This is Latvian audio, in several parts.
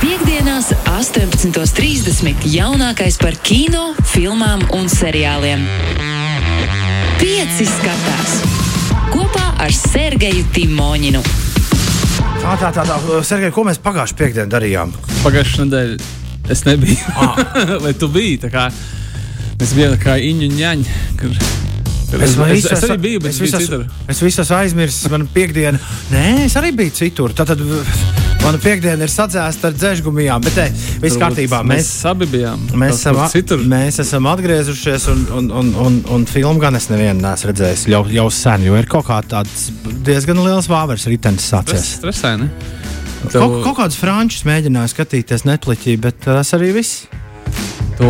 Piektdienās, 18.30. jaunākais par kino, filmām un seriāliem. Pieci skatās kopā ar Sergeju Timoņinu. Tā, tā, tā, tā. Sergei, ko mēs pagājušajā piekdienā darījām? Pagājušā nedēļa es nebiju. Vai tu biji? Tā kā Mēs bijām kā īņu ņaņi. Kur... Es, es, es arī biju, bet es biju visas, citur. es visas aizmirsu. Man piekdiena, nē, es arī biju citur. Tad, tad mana piekdiena ir sadzēsta ar dzēžgumijām. Bet, te, viss kārtībā. Mēs, Mēs, abi bijām. mēs, esam, citur. mēs esam atgriezušies, un, un, un, un, un filmu gan es nevienu neesmu redzējis jau, jau sen, jo ir kaut kā tāds diezgan liels vāveres ritenis sācies. Stresēni. Kaut, kaut kādus frančus mēģināju skatīties Netflixī, bet tas arī viss. To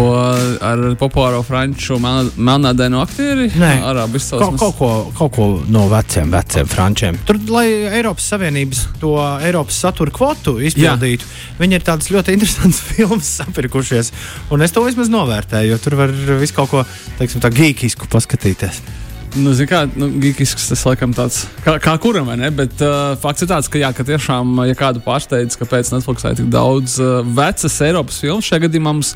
ar populāro franču melnādainu aktieri. Nē. Arābu Kaut, izcelsmes. kaut, ko, kaut ko no veciem, veciem frančiem. Tur, lai Eiropas Savienības to Eiropas satura kvotu izpildītu, Jā. viņi ir tādas ļoti interesantas filmas sapirkušies. Un es to vismaz novērtēju, jo tur var visu kaut ko teiksim, tā geekisku paskatīties. Nu, zin kā, nu, geekisks tas laikam tāds, kā, kā kuram, ne? Bet uh, fakts ir tāds, ka, jā, ka tiešām, ja kādu pārsteidz, kāpēc Netflixā ir tik daudz uh, vecas Eiropas filmas, šajā gadījumā mums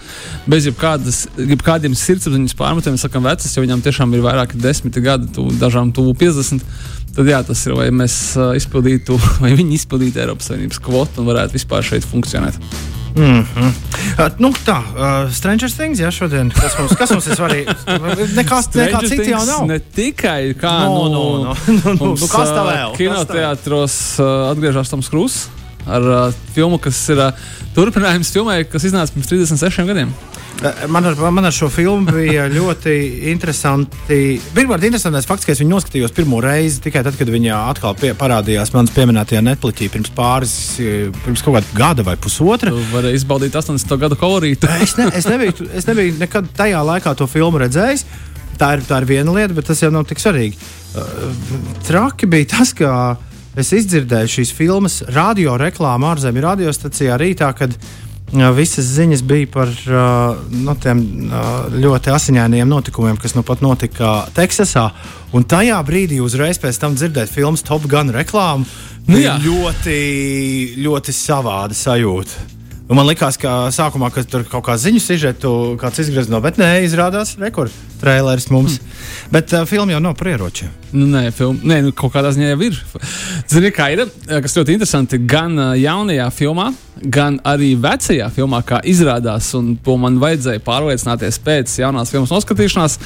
bez jebkādas, jebkādiem sirdsapziņas pārmetumiem sakam vecas, jo viņam tiešām ir vairāki desmiti gadi, tu, dažām tuvu 50. Tad jā, tas ir, vai mēs uh, izpildītu, vai viņi izpildītu Eiropas Savienības kvotu un varētu vispār šeit funkcionēt. Mm -hmm. uh, nu, tā, uh, Stranger Things, jā, šodien. Kas mums, kas mums ir svarīgs? Nekas, nekā cita jau nav. Ne tikai kā No, nu, no, no. Nu, nu, mums, nu, kas tā ā, vēl? Kinoteātros uh, atgriežas Toms Krūss ar uh, filmu, kas ir uh, turpinājums filmai, kas iznāca pirms 36 gadiem. Uh, Man ar, man ar šo filmu bija ļoti interesanti. Pirmkārt, interesantais fakts, ka es viņu noskatījos pirmo reizi tikai tad, kad viņa atkal pie, parādījās manas pieminētajā Netflixī pirms pāris, eh, pirms kaut kāda gada vai pusotra. Tu vari izbaudīt 80. gadu kolorītu. Es, ne, es, nebiju, es nebiju nekad tajā laikā to filmu redzējis. Tā ir, tā ir viena lieta, bet tas jau nav tik svarīgi. Traki bija tas, ka es izdzirdēju šīs filmas radio reklāmu ārzemju radiostacijā rītā, kad uh, visas ziņas bija par no tiem uh, ļoti asiņainiem notikumiem, kas nu pat notika Teksasā. Un tajā brīdī uzreiz pēc tam dzirdēt filmas Top Gun reklāmu. Nu jā. ļoti, ļoti savāda sajūta. Un man liekas, ka sākumā, kad tur kaut kā ziņu sižetu kāds izgrazno, bet nē, izrādās rekords traileris mums. Hmm. Bet uh, filma jau nav par ieročiem. Nu, nē, film, nē nu, kaut kādā ziņā jau ir. Zini, kā ir, kas ļoti interesanti, gan uh, jaunajā filmā, gan arī vecajā filmā, kā izrādās, un to man vajadzēja pārliecināties pēc jaunās filmas noskatīšanās.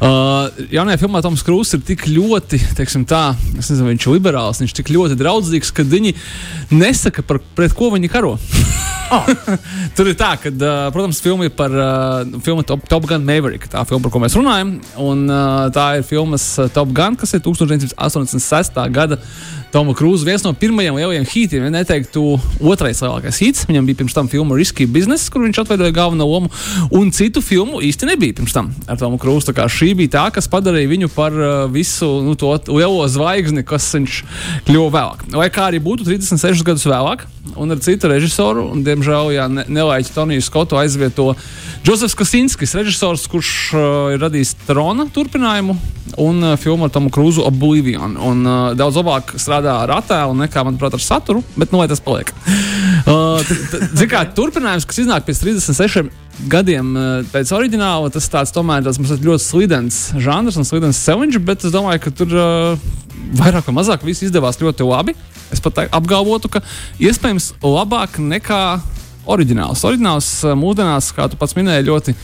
Uh, jaunajā filmā Toms Krūss ir tik ļoti, teiksim tā, nezinu, viņš ir liberāls, viņš ir tik ļoti draudzīgs, ka viņi nesaka, par, pret ko viņi karo. Oh. Tur ir tā, ka, uh, protams, filma ir par uh, filmu Top, Top Gun Maverick, tā filma, par ko mēs runājam. Un, uh, tā ir filmas Top Gun, kas ir 1986. gada Toma Krūza viens no pirmajiem lielajiem hitiem. Ja neteiktu, otrais lielākais hits. Viņam bija pirms tam filma Risky Business, kur viņš atveidoja galveno lomu, un citu filmu īsti nebija pirms tam ar Tomu Krūzu. Šī bija tā, kas padarīja viņu par uh, visu nu, to lielo zvaigzni, kas viņš kļuva vēlāk. Lai kā arī būtu 36 gadus vēlāk, un ar citu režisoru, un diemžēl, jā, ne, nelaiķi Toniju Skotu aizvieto Džozefs Kasinskis, režisors, kurš uh, ir radījis Trona turpinājumu un uh, filmu ar Tomu Krūzu Oblivion. Un, uh, daudz labāk strādā ar attēlu nekā, manuprāt, ar saturu, bet nu, lai tas paliek. Uh, kā turpinājums, kas iznāk pēc 36 gadiem pēc oriģināla, tas tāds tomēr tāds mums ļoti slidens žanrs un slidens celiņš, bet es domāju, ka tur uh, vairāk vai mazāk viss izdevās ļoti labi. Es pat apgalvotu, ka iespējams labāk nekā oriģināls. Oriģināls uh, mūsdienās, kā tu pats minēji, ļoti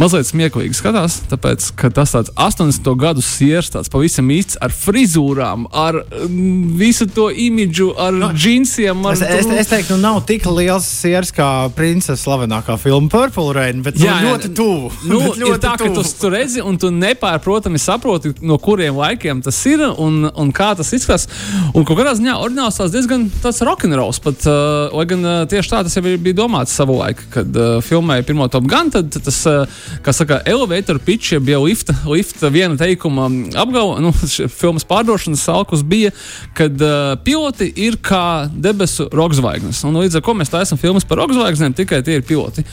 mazliet smieklīgi skatās, tāpēc, ka tas tāds 80. gadu sieras, tāds pavisam īsts ar frizūrām, ar mm, visu to imidžu, ar no, džinsiem. Ar Es, es, es teiktu, nu, nav tik liels sieras kā princese slavenākā filma Purple Rain, bet jā, nu, ļoti tuvu. Nu, Bet ir tā, ka tu to redzi, un tu nepārprotami saproti, no kuriem laikiem tas ir un, un kā tas izskatās. Un kaut kādā ziņā oriģināls tās diezgan tāds rokenrols, pat, uh, lai gan uh, tieši tā tas jau bija domāts savulaik, kad uh, filmēja pirmo Top Gun, tad tas, uh, kā saka, elevator pitch, jeb jau lifta, lifta viena teikuma apgalvo, nu, filmas pārdošanas salkus bija, kad uh, piloti ir kā debesu rokzvaigznes. Un līdz ar to mēs taisām filmas par rokzvaigznēm, tikai tie ir piloti.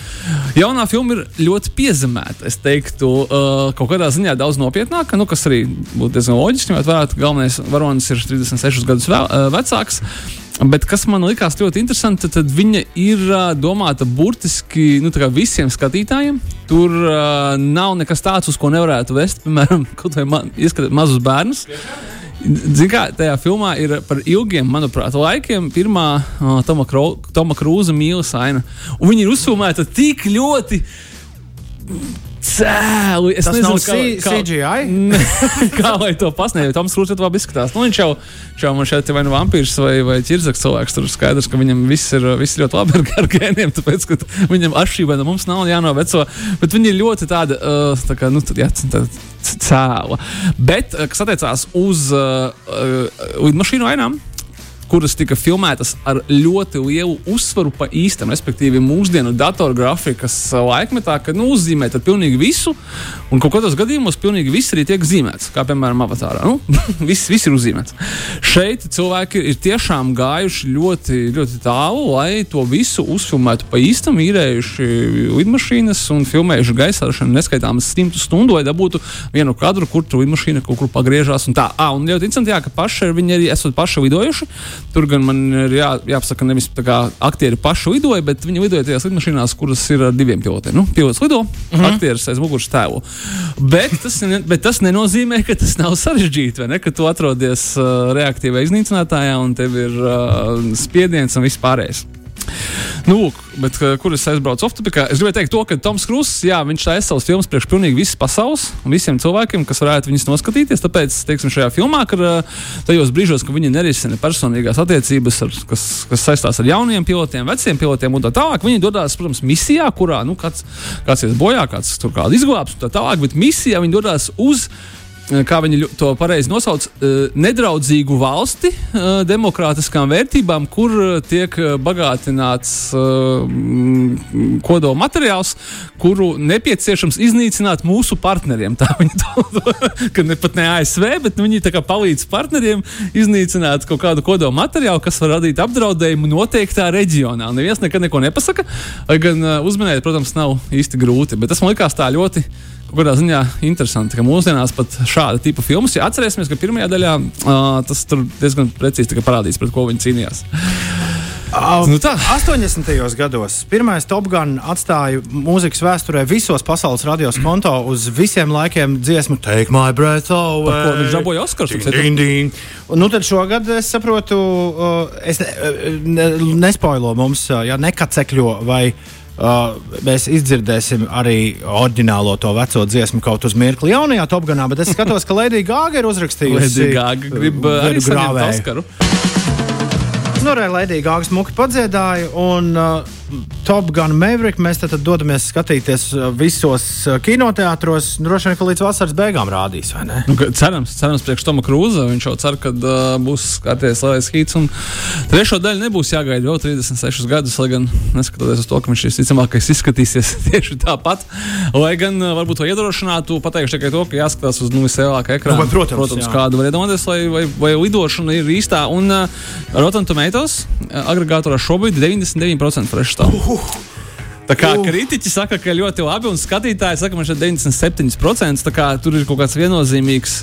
Jaunā filma ir ļoti piezemēta. Es teiktu, uh, kaut kādā ziņā daudz nopietnāka, nu, kas arī būtu diezgan loģiski. ka galvenais varonis ir 36 gadus vēl, uh, vecāks. Bet kas man likās ļoti interesanti, tad viņa ir domāta burtiski nu, visiem skatītājiem. Tur uh, nav nekas tāds, uz ko nevarētu vest, piemēram, kaut vai ma mazus bērnus. Ziniet, kā tajā filmā ir par ilgiem, manuprāt, laikiem pirmā uh, Toma, Kro Toma Krūza mīlestības aina. Un viņi ir uzfilmēta tik ļoti cēlu. Es Tas nezinu, nav C- CGI? kā lai to pasniegtu. Toms Krūts labi izskatās. Nu, viņš jau, jau man šeit vai nu vampīrs vai, vai ķirzaks cilvēks. Tur skaidrs, ka viņam viss ir, viss ir ļoti labi ar, gēniem, tāpēc, ka viņam atšķirība no mums nav jānoveco. Bet viņi ir ļoti tāda, uh, tā kā, nu, tā, jā, tā, cēla. Bet, uh, kas attiecās uz uh, uh, lidmašīnu ainām, kuras tika filmētas ar ļoti lielu uzsvaru pa īstam, respektīvi, mūsdienu datorgrafikas laikmetā, kad nu, uzzīmēt pilnīgi visu, un kaut kādos gadījumos pilnīgi viss arī tiek zīmēts, kā piemēram avatārā. Nu, viss, viss ir uzzīmēts. Šeit cilvēki ir tiešām gājuši ļoti, ļoti tālu, lai to visu uzfilmētu pa īstam, īrējuši lidmašīnas un filmējuši gaisā ar neskaitāmas simtu stundu, lai dabūtu vienu kadru, kur tur lidmašīna kaut kur pagriežās. Un tā, ah, un ļoti interesanti, jā, ka paši viņi arī esat paši lidojuši. Tur gan man ir jā, jāpasaka, nevis kā aktieri paši lidoja, bet viņi lidoja tajās lidmašīnās, kuras ir ar diviem pilotiem. Nu, pilots lido, mm -hmm. aktieris aiz muguras tēlu. Bet tas, ne, bet tas nenozīmē, ka tas nav sarežģīti, vai ne? Ka tu atrodies uh, reaktīvā iznīcinātājā un tev ir uh, spiediens un viss pārējais. Nu, lūk, bet, kur es aizbraucu off-topikā? Es gribēju teikt, to, ka Toms Kruss, jā, viņš taisa savus filmus priekš pilnīgi visas pasaules un visiem cilvēkiem, kas varētu viņus noskatīties. Tāpēc, teiksim, šajā filmā, ka uh, tajos brīžos, kad viņi nerisina personīgās attiecības, ar, kas, kas saistās ar jauniem pilotiem, veciem pilotiem un tā tālāk, viņi dodas, protams, misijā, kurā nu, kāds, kāds ies bojā, kāds tur kādu izglābs un tā tālāk, bet misijā viņi dodas uz kā viņi to pareizi nosauc, eh, nedraudzīgu valsti eh, demokrātiskām vērtībām, kur eh, tiek eh, bagātināts eh, kodola materiāls, kuru nepieciešams iznīcināt mūsu partneriem. Tā viņi to, ka ne pat ne ASV, bet viņi palīdz partneriem iznīcināt kaut kādu kodola materiālu, kas var radīt apdraudējumu noteiktā reģionā. Un Neviens nekad neko nepasaka, gan eh, uzminēt, protams, nav īsti grūti, bet tas man likās tā ļoti kādā ziņā interesanti, ka mūsdienās pat šāda tipa filmas, ja atcerēsimies, ka pirmajā daļā uh, tas tur diezgan precīzi tika parādīts, pret ko viņi cīnījās. Uh, Nu tā. 80. gados pirmais Top Gun atstāja mūzikas vēsturē visos pasaules radios konto uz visiem laikiem dziesmu Take My Breath Away. Viņš dabūja Oskaru, Nu, tad šogad es saprotu, uh, es ne, ne, nespoilo mums, ja nekacekļo vai. Uh, mēs izdzirdēsim arī oriģinālo to veco dziesmu kaut uz mirkli jaunajā Topganā, bet es skatos, ka Lēdija Gāga ir uzrakstījusi. Gaga grib uh, arī grāvēju. Oskaru. Nu, re, Lēdija Gāga smuki padziedāja, un uh, Top Gun Maverick mēs tad, dodamies skatīties uh, visos uh, kinoteātros. Droši vien, ka līdz vasaras beigām rādīs, vai ne? Nu, cerams, cerams, priekš Toma Krūza. Viņš jau cer, ka uh, būs kārtējis lielais hīts. Un trešo daļu nebūs jāgaida vēl 36 gadus, lai gan neskatoties uz to, ka viņš visticamāk izskatīsies tieši tāpat. Lai gan uh, varbūt to iedrošinātu, pateikšu tikai to, ka jāskatās uz nu, vislielākā ekrāna. Nu, vai, protams, protams jā. kādu var iedomāties, vai, vai, vai lidošana ir īstā. Un uh, Rotten Tomatoes agregātorā šobrīd 99% fresh stāv. Tā kā Uh. kritiķi saka, ka ļoti labi, un skatītāji saka, ka man šeit 97%. Tā kā tur ir kaut kāds viennozīmīgs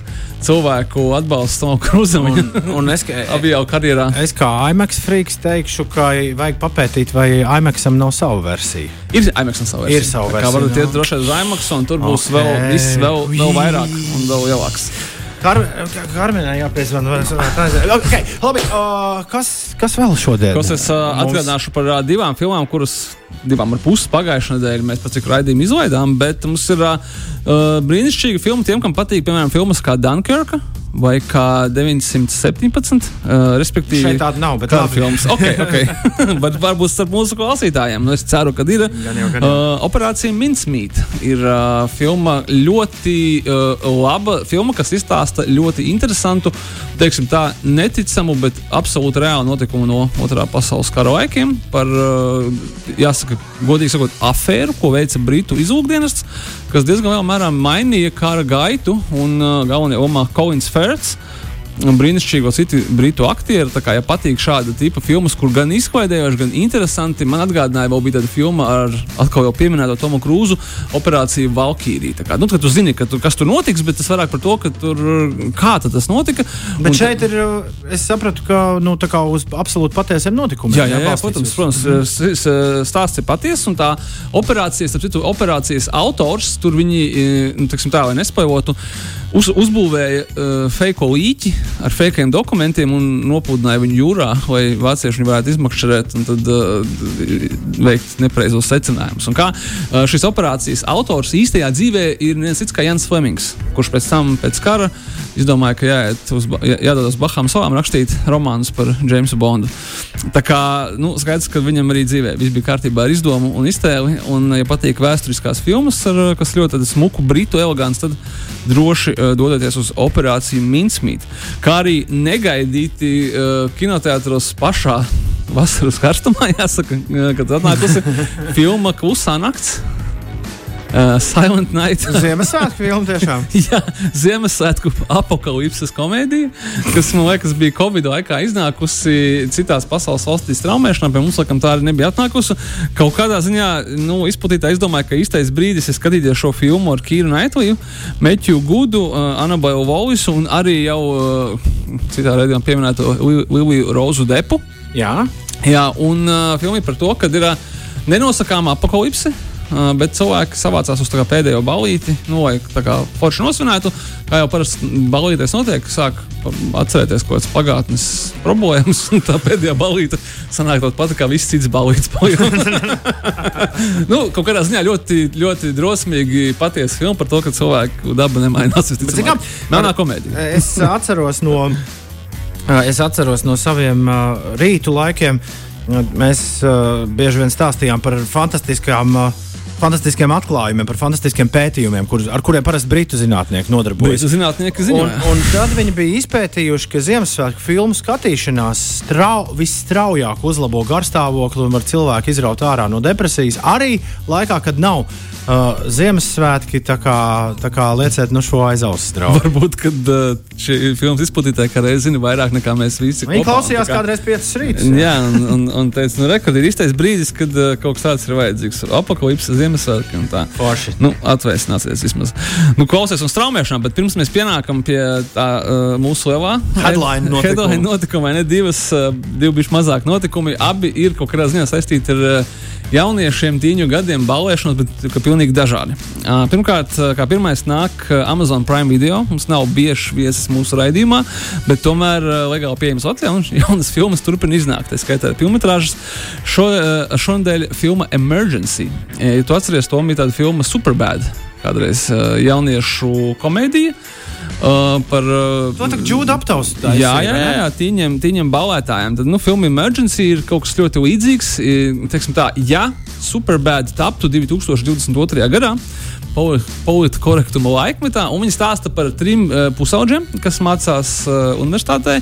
cilvēku atbalsts tam krūzam. Un, un es, kā, Abi jau karjerā. es kā IMAX freaks teikšu, ka vajag papētīt, vai IMAXam nav sava versija. Ir IMAX un savu Ir sava Kā versija, varat jā. iet droši uz IMAX, un tur būs Ok. vēl, viss vēl, vēl vairāk un vēl lielāks. Kar, Karmenē aiziet? Okay, labi, uh, kas, kas vēl šodien? Ko es uh, Mums- atgādināšu par uh, divām filmām, kuras divām ar pusi pagājušā nedēļa mēs pēc cik raidījumu izlaidām, bet mums ir uh, brīnišķīga filma tiem, kam patīk, piemēram, filmas kā Dunkirka. Vai kā 917, uh, respektīvi. Šeit tāda nav, bet Kāda labi. filmas? Okay, okay. bet varbūt starp mūsu klausītājiem. Nu, es ceru, ka ir. Gan jau, gan jau. Uh, Operācija Mincemeat ir uh, filma ļoti uh, laba. Filma, kas izstāsta ļoti interesantu, teiksim, tā neticamu, bet absolūti reālu notikumu no otrā pasaules kara laikiem. Par, uh, jāsaka, godīgi sakot, afēru, ko veica Britu izlūkdienests, kas diezgan lielā mērā mainīja kara gaitu. Un uh, galvenajā lomā Kolins Ferts. Brīnišķīgo citu britu aktieru. Tā kā, ja patīk šāda tipa filmas, kur gan izklaidējoši, gan interesanti, man atgādināja, vēl bija tāda filma ar atkal jau pieminēto Tomu Krūzu operāciju Valkīrija. Kā, nu, tu zini, ka tur, kas tur notiks, bet tas vairāk par to, tur, kā tas notika. Bet un, šeit ir, es sapratu, ka nu, uz absolūti patiesiem notikumiem. Jā, jā, jā, protams, protams mm. stāsts ir patiess, un tā operācijas, citu, operācijas autors, tur viņi, nu, teksim tā, lai nespējotu, uz, uzbūvēja uh, fake līķi ar fake dokumentiem un nopūdināja viņu jūrā, lai vācieši viņu varētu izmakšķerēt un tad uh, veikt nepareizos secinājumus. Un kā uh, šīs operācijas autors īstajā dzīvē ir viens cits kā Jans Flemings, kurš pēc tam, pēc kara, izdomāja, ka jāiet uz, jā, jādodas Bahām salām rakstīt romānus par Jamesu Bondu. Tā kā nu, skaidrs, ka viņam arī dzīvē viss bija kārtībā ar izdomu un iztēli. Un, ja patīk vēsturiskās filmas, ar, kas ļoti smuku, britu elegants, tad droši dodaties uz operāciju Minsmīt. Kā arī negaidīti uh, kinoteātros pašā vasaras karstumā, jāsaka, kad atnākusi filma Klusā nakts. Uh, Silent Night. Ziemassvētku filma tiešām. Jā, Ziemassvētku apakalipses komēdija, kas man liekas bija Covid laikā iznākusi citās pasaules valstīs traumēšanā. Pie mums, laikam, tā arī nebija atnākusi. Kaut kādā ziņā nu, izplatītājs domāja, ka īstais brīdis ir skatīties šo filmu ar Kīru Naitliju, Meķu Gudu, uh, Anabelu Volisu un arī jau uh, citā redzējumā pieminēto Liliju Rozu Depu. Jā. Jā, un uh, filma ir par to, ka ir uh, nenosakāma apakalipse bet cilvēki savācās uz pēdējo balīti, nu, lai tā kā forši nosvinētu. Kā jau parasti balīties notiek, sāk atcerēties kaut kādas pagātnes problēmas, un tā pēdējā balīta sanāk tāda pati kā viss cits balīts. nu, kaut kādā ziņā ļoti, ļoti drosmīgi patiesa filma par to, ka cilvēku daba nemainās. Melnā komēdija. es atceros no. Es atceros no saviem uh, rītu laikiem, mēs uh, bieži vien stāstījām par fantastiskām uh, fantastiskiem atklājumiem, par fantastiskiem pētījumiem, kur, ar kuriem parasti britu zinātnieki nodarbojas. Britu zinātnieki zina. Un, un tad viņi bija izpētījuši, ka Ziemassvētku filmu skatīšanās strau, visstraujāk uzlabo garstāvokli un var cilvēku izraut ārā no depresijas arī laikā, kad nav Uh, Ziemassvētki tā kā, tā kā lieciet no nu šo aizausu draugu. Varbūt, kad uh, šī filmas izplatītāja kādreiz zina vairāk nekā mēs visi. Viņi kopā, klausījās kā... kādreiz piecas rītus. Jā, un, un, un teica, nu, re, kad ir īstais brīdis, kad uh, kaut kas tāds ir vajadzīgs. Apakalipse, Ziemassvētki un tā. Forši. Nu, atvēsināsies vismaz. Nu, klausies un straumēšanā, bet pirms mēs pienākam pie tā uh, mūsu lielā headline notikuma. Headline notikuma, ne divas, uh, divi bišķi mazāk notikumi. Abi ir kaut kādā ziņā saistīti ar uh, jauniešiem tīņu gadiem balēšanos, bet pilnīgi dažādi. Pirmkārt, kā pirmais nāk Amazon Prime video. Mums nav bieži viesis mūsu raidījumā, bet tomēr legāli pieejams Latvijā un jaunas filmas turpina iznākt. Tā skaitā filmas. Šo, šonadēļ filma Emergency. Ja tu atceries, to bija tāda filma Superbad, kādreiz jauniešu komēdija. Uh, par uh, to jūdu aptaustu. Jā, jā, jā, jā tīņiem, tīņiem balētājiem. Tad, nu, filma Emergency ir kaut kas ļoti līdzīgs. Teiksim tā, ja Superbad taptu 2022. gadā, politiskā korektuma laikmetā, un viņi stāsta par trim uh, pusauģiem, kas mācās uh, universitātē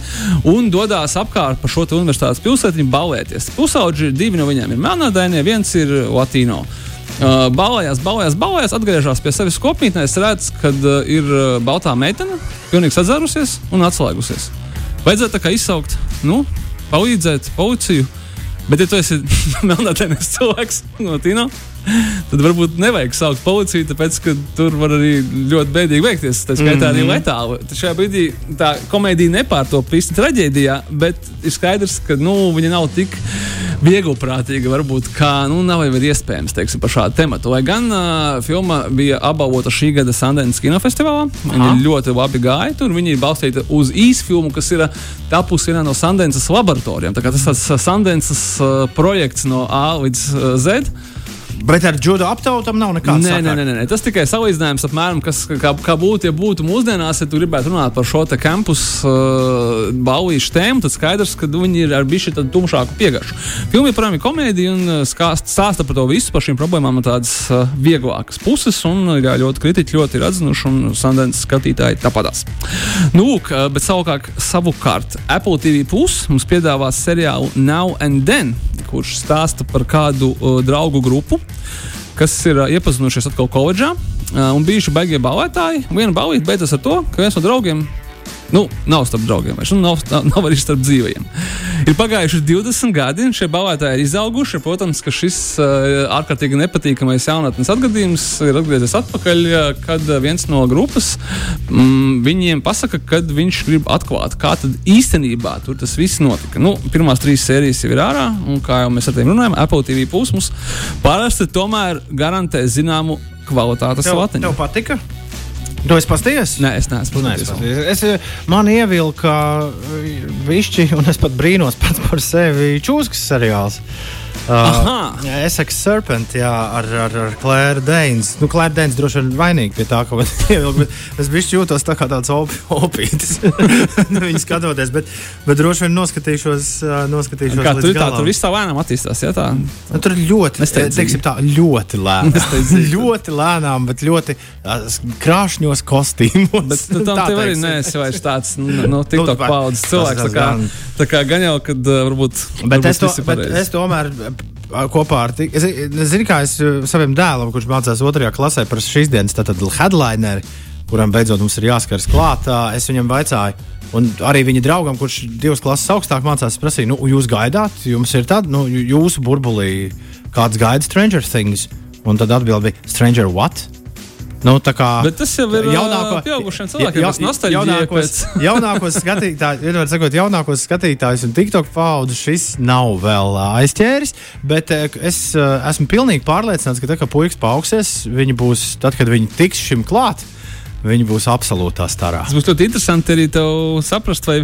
un dodas apkārt pa šo universitātes pilsētu balēties. Pusauģi, divi no viņiem ir melnādainie, viens ir latino. Uh, balējās, balējās, balējās, atgriežas pie sevis kopītnē. Es redzu, ka uh, ir uh, baltā meitene, pilnīgi sadzērusies un atslēgusies. Vajadzētu tā kā izsaukt, nu, palīdzēt policiju. Bet, ja tu esi melnātēnis cilvēks no Tīna, tad varbūt nevajag saukt policiju, tāpēc, ka tur var arī ļoti bēdīgi veikties. Tā skaitā arī mhm. letāli. Tad šajā brīdī tā komēdija nepārtopa īsti traģēdijā, bet ir skaidrs, ka nu, viņa nav tik vieglprātīga, varbūt kā nu, nav jau iespējams teiksim, par šādu tematu. Lai gan uh, filma bija apbalvota šī gada Sundance kinofestivālā, viņa ļoti labi gāja. Tur viņa ir balstīta uz īsu filmu, kas ir tapusi vienā no Sundances laboratorijām. Tas ir Sundances uh, projekts no A līdz uh, Z. Bet ar judo aptautam nav nekāds. Nē, nē, nē, nē, tas tikai salīdzinājums apmēram, kas, kā, kā būtu, ja būtu mūsdienās, ja tu gribētu runāt par šo campus uh, balīšu tēmu, tad skaidrs, ka viņi ir ar bišķi tādu tumšāku piegaršu. Filma joprojām ir komēdija un uh, stāsta par to visu, par šīm problēmām no tādas uh, vieglākas puses, un jā, ļoti kritiķi ļoti ir atzinuši, un Sandens skatītāji tāpatās. Nu, lūk, uh, bet savukārt, savukārt Apple TV Plus mums piedāvās seriālu Now and Then, kurš stāsta par kādu uh, draugu grupu kas ir uh, iepazinušies atkal koledžā uh, un bijuši beigie balētāji. Viena balīta beidzas ar to, ka viens no draugiem Nu, nav starp draugiem, vairs, nu, nav, nav, nav arī starp dzīvajiem. Ir pagājuši 20 gadi, un šie balētāji ir izauguši. Protams, ka šis uh, ārkārtīgi nepatīkamais jaunatnes atgadījums ir atgriezies atpakaļ, kad viens no grupas mm, viņiem pasaka, ka viņš grib atklāt, kā tad īstenībā tur tas viss notika. Nu, pirmās trīs sērijas jau ir ārā, un kā jau mēs ar tevi runājam, Apple TV plus mums parasti tomēr garantē zināmu kvalitātes latiņu. Tev patika? Tu esi pasties? Nē, es neesmu. Nē, es, es, man ievilka višķi, un es pat brīnos pats par sevi čūskas seriāls. Uh, Essex Serpent, jā, ar, ar, ar Klēru Dēns. Nu, Klēra Dēns droši vien vainīga pie tā, ka man ievilka, bet es bišķi jūtos tā kā tāds op opītis. Viņu skatoties, bet, bet droši vien noskatīšos. noskatīšos kā tur tā, tur viss tā lēnām attīstās, jā, tā? Nu, tur ļoti, teiksim tā, ļoti lēnām. ļoti lēnām, bet ļoti uh, krāšņos kostīmos. Bet tu tam tev arī neesi vairs tāds, nu, no TikTok paudzes cilvēks. Tā kā, tā kā gan jau, kad uh, varbūt. Bet, varbūt es, to, bet es tomēr kopā ar es, es zinu, kā es savam dēlam, kurš mācās otrajā klasē par šīs dienas headlineru, kuram beidzot mums ir jāskaras klāt, es viņam vaicāju. Un arī viņa draugam, kurš divas klases augstāk mācās, prasīja, nu, jūs gaidāt, jums ir tāda, nu, jūsu burbulī kāds gaida Stranger Things. Un tad atbild bija Stranger What? Nu, kā, Bet tas jau ir jaunāko, pieaugušiem cilvēkiem, ja, ja, jaunākos, pēc... jaunākos skatītājus, vienmēr sakot, jaunākos skatītājus un TikTok paudu šis nav vēl aizķēris. Bet es esmu pilnīgi pārliecināts, ka tā kā puikas paaugsies, viņi būs tad, kad viņi tiks šim klāt viņi būs absolūtā starā. Tas būs ļoti interesanti arī saprast, vai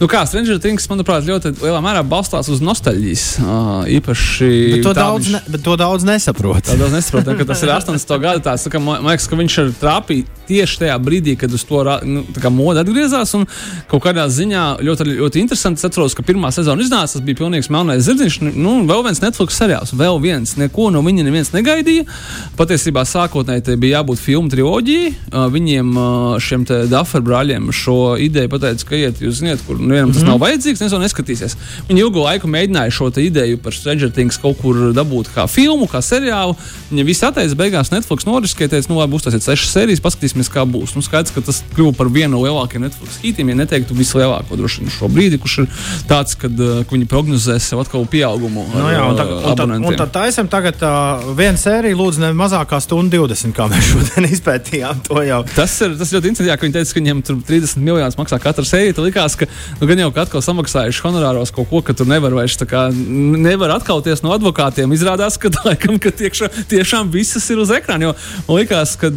nu kā Stranger Things, manuprāt, ļoti lielā mērā balstās uz nostalģijas. Uh, īpaši bet to, daudz viņš, ne, bet to daudz nesaprot. Tā daudz nesaprot, ka tas ir 80. gada tāds, ka, man liekas, ka viņš ir trāpījis tieši tajā brīdī, kad uz to nu, moda atgriezās. Un kaut kādā ziņā ļoti, ļoti interesanti. Es atceros, ka pirmā sezona iznāca, tas bija pilnīgs melnais zirdziņš. Nu, vēl viens Netflix seriāls, vēl viens. Neko no viņa neviens negaidīja. Patiesībā sākotnēji bija jābūt filmu triloģijai. Uh, viņiem, šiem Dafra brāļiem, šo ideju pateica, ka iet, jūs zināt, kur nevienam tas mm -hmm. nav vajadzīgs, neviens to neskatīsies. Viņi ilgu laiku mēģināja šo ideju par Stranger Things kaut kur dabūt kā filmu, kā seriālu. Viņi visi atteica, beigās Netflix noriskēja, teica, nu labi, būs tas sešas sērijas, paskatīsimies, kā būs. Nu, skaidrs, ka tas kļuva par vienu no lielākajiem Netflix hitiem, ja neteiktu vislielāko droši vien šobrīd, kurš ir tāds, kad uh, viņi prognozē sev atkal pieaugumu. No, jā, un, tā, un, tad, un tad taisam tagad uh, vienu sēriju, lūdzu, ne mazākā stunda 20, kā mēs šodien izpētījām to jau. Tas ir, tas ļoti interesanti, jā, ka viņi teica, ka viņiem tur 30 miljonus maksā katra sērija. Tad likās, ka nu, gan jau ka atkal samaksājuši honorāros kaut ko, ka tur nevar vairs kā, nevar atkauties no advokātiem. Izrādās, ka, laikam, ka tiekšā, tiešām visas ir uz ekrāna. Jo man liekas, ka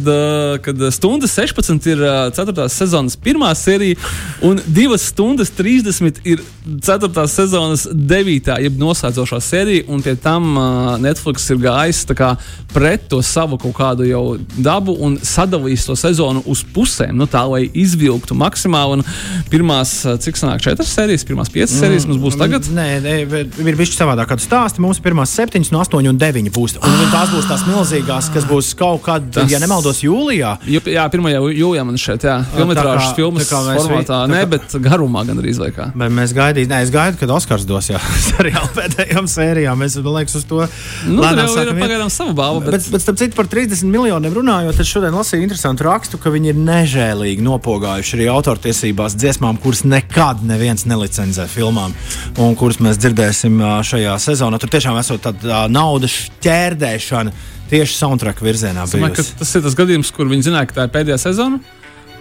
kad stundas 16 ir 4. sezonas pirmā sērija un 2 stundas 30 ir 4. sezonas 9. jeb noslēdzošā sērija. Un pie tam Netflix ir gājis kā, pret to savu kaut kādu jau dabu un sadalījis to sezonu uz pusēm, nu, tā lai izvilktu maksimāli. Pirmās, cik sanāk, četras sērijas, pirmās piecas mm, sērijas mums būs tagad? Nē, nē ir bijis savādāk, kādu stāstu. Mums pirmās septiņas, no astoņi un deviņi būs. Un ah. tās būs tās milzīgās, kas būs kaut kad, tas... ja nemaldos, jūlijā. Jā, 1. jūlijā man šeit, jā, filmetrāžas filmas formātā, vi... ne, kā... bet garumā gan arī izlaikā. Bet mēs gaidījām, nē, es gaidu, kad Oskars dos, jā, seriāla pēdējām sērijām. Mēs, man liekas, uz to. Nu, jau ir pagaidām savu balvu. Bet, bet, bet starp citu, par 30 miljoniem runājot, tad šodien lasīju interesantu rakstu, ka viņi ir nežēlīgi nopogājuši arī autortiesībās dziesmām, kuras nekad neviens nelicenzē filmām, un kuras mēs dzirdēsim šajā sezonā. Tur tiešām esot tāda naudas ķērdēšana tieši soundtrack virzienā. Domāju, tas ir tas gadījums, kur viņi zināja, ka tā ir pēdējā sezona.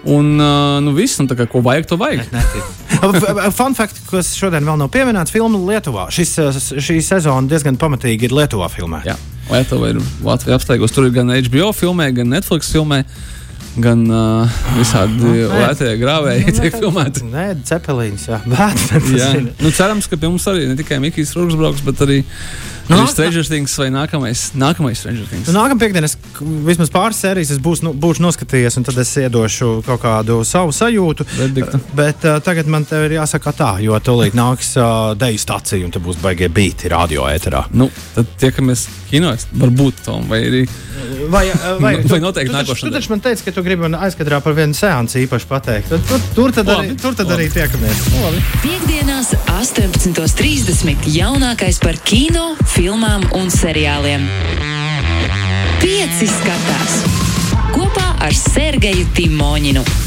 Un, uh, nu, viss, tā kā ko vajag, to vajag. Fun fact, kas šodien vēl nav pieminēts, filma Lietuvā. Šis, šī sezona diezgan pamatīgi ir Lietuvā filmē. Jā, Lietuva ir Latvijas apstākļos. Tur ir gan HBO filmē, gan Netflix filmē. Gan uh, visādi oh, lētie grāvēji tiek filmēti. Nē, cepelīns, jā. Bet, jā. Nu, cerams, ka pie mums arī ne tikai Mikls Rūks brauks, bet arī Nu, ir Stranger Things vai nākamais, nākamais Stranger Things? Nu, nākamā piekdiena, vismaz pāris sērijas, es būs, nu, būšu noskatījies, un tad es iedošu kaut kādu savu sajūtu. Verdiktu. Bet uh, tagad man te ir jāsaka tā, jo tūlīt nāks uh, deju stācija, un te būs baigie beigti radio ēterā. Nu, tad tiekamies kinos, varbūt tom, vai arī. Vai, vai, vai noteikti nākošais? Tu taču man teici, ka tu gribi man aizkadrā par vienu seansu īpaši pateikt. Tur, tur, tur tad labi, arī, tur tad labi. arī tiekamies. Labi. Piektdienās, 18.30. jaunākais par kino filmām un seriāliem. Pieci skatās kopā ar Sergeju Timoņinu.